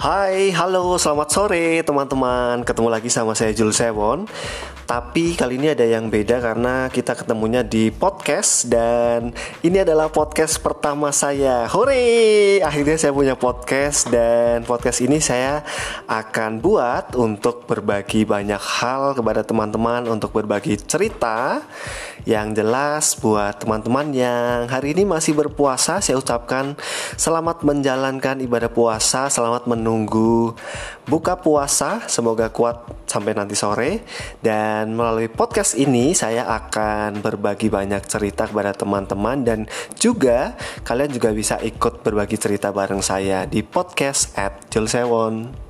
Hai, halo, selamat sore teman-teman. Ketemu lagi sama saya Jules Sewon. Tapi kali ini ada yang beda karena kita ketemunya di podcast Dan ini adalah podcast pertama saya. Hore! Akhirnya saya punya podcast Dan podcast ini saya akan buat untuk berbagi banyak hal kepada teman-teman Untuk berbagi cerita yang jelas buat teman-teman yang hari ini masih berpuasa. Saya ucapkan selamat menjalankan ibadah puasa Selamat menunggu buka puasa. Semoga kuat sampai nanti sore. Dan melalui podcast ini saya akan berbagi banyak cerita kepada teman-teman. Dan juga kalian juga bisa ikut berbagi cerita bareng saya di podcast at Julsewon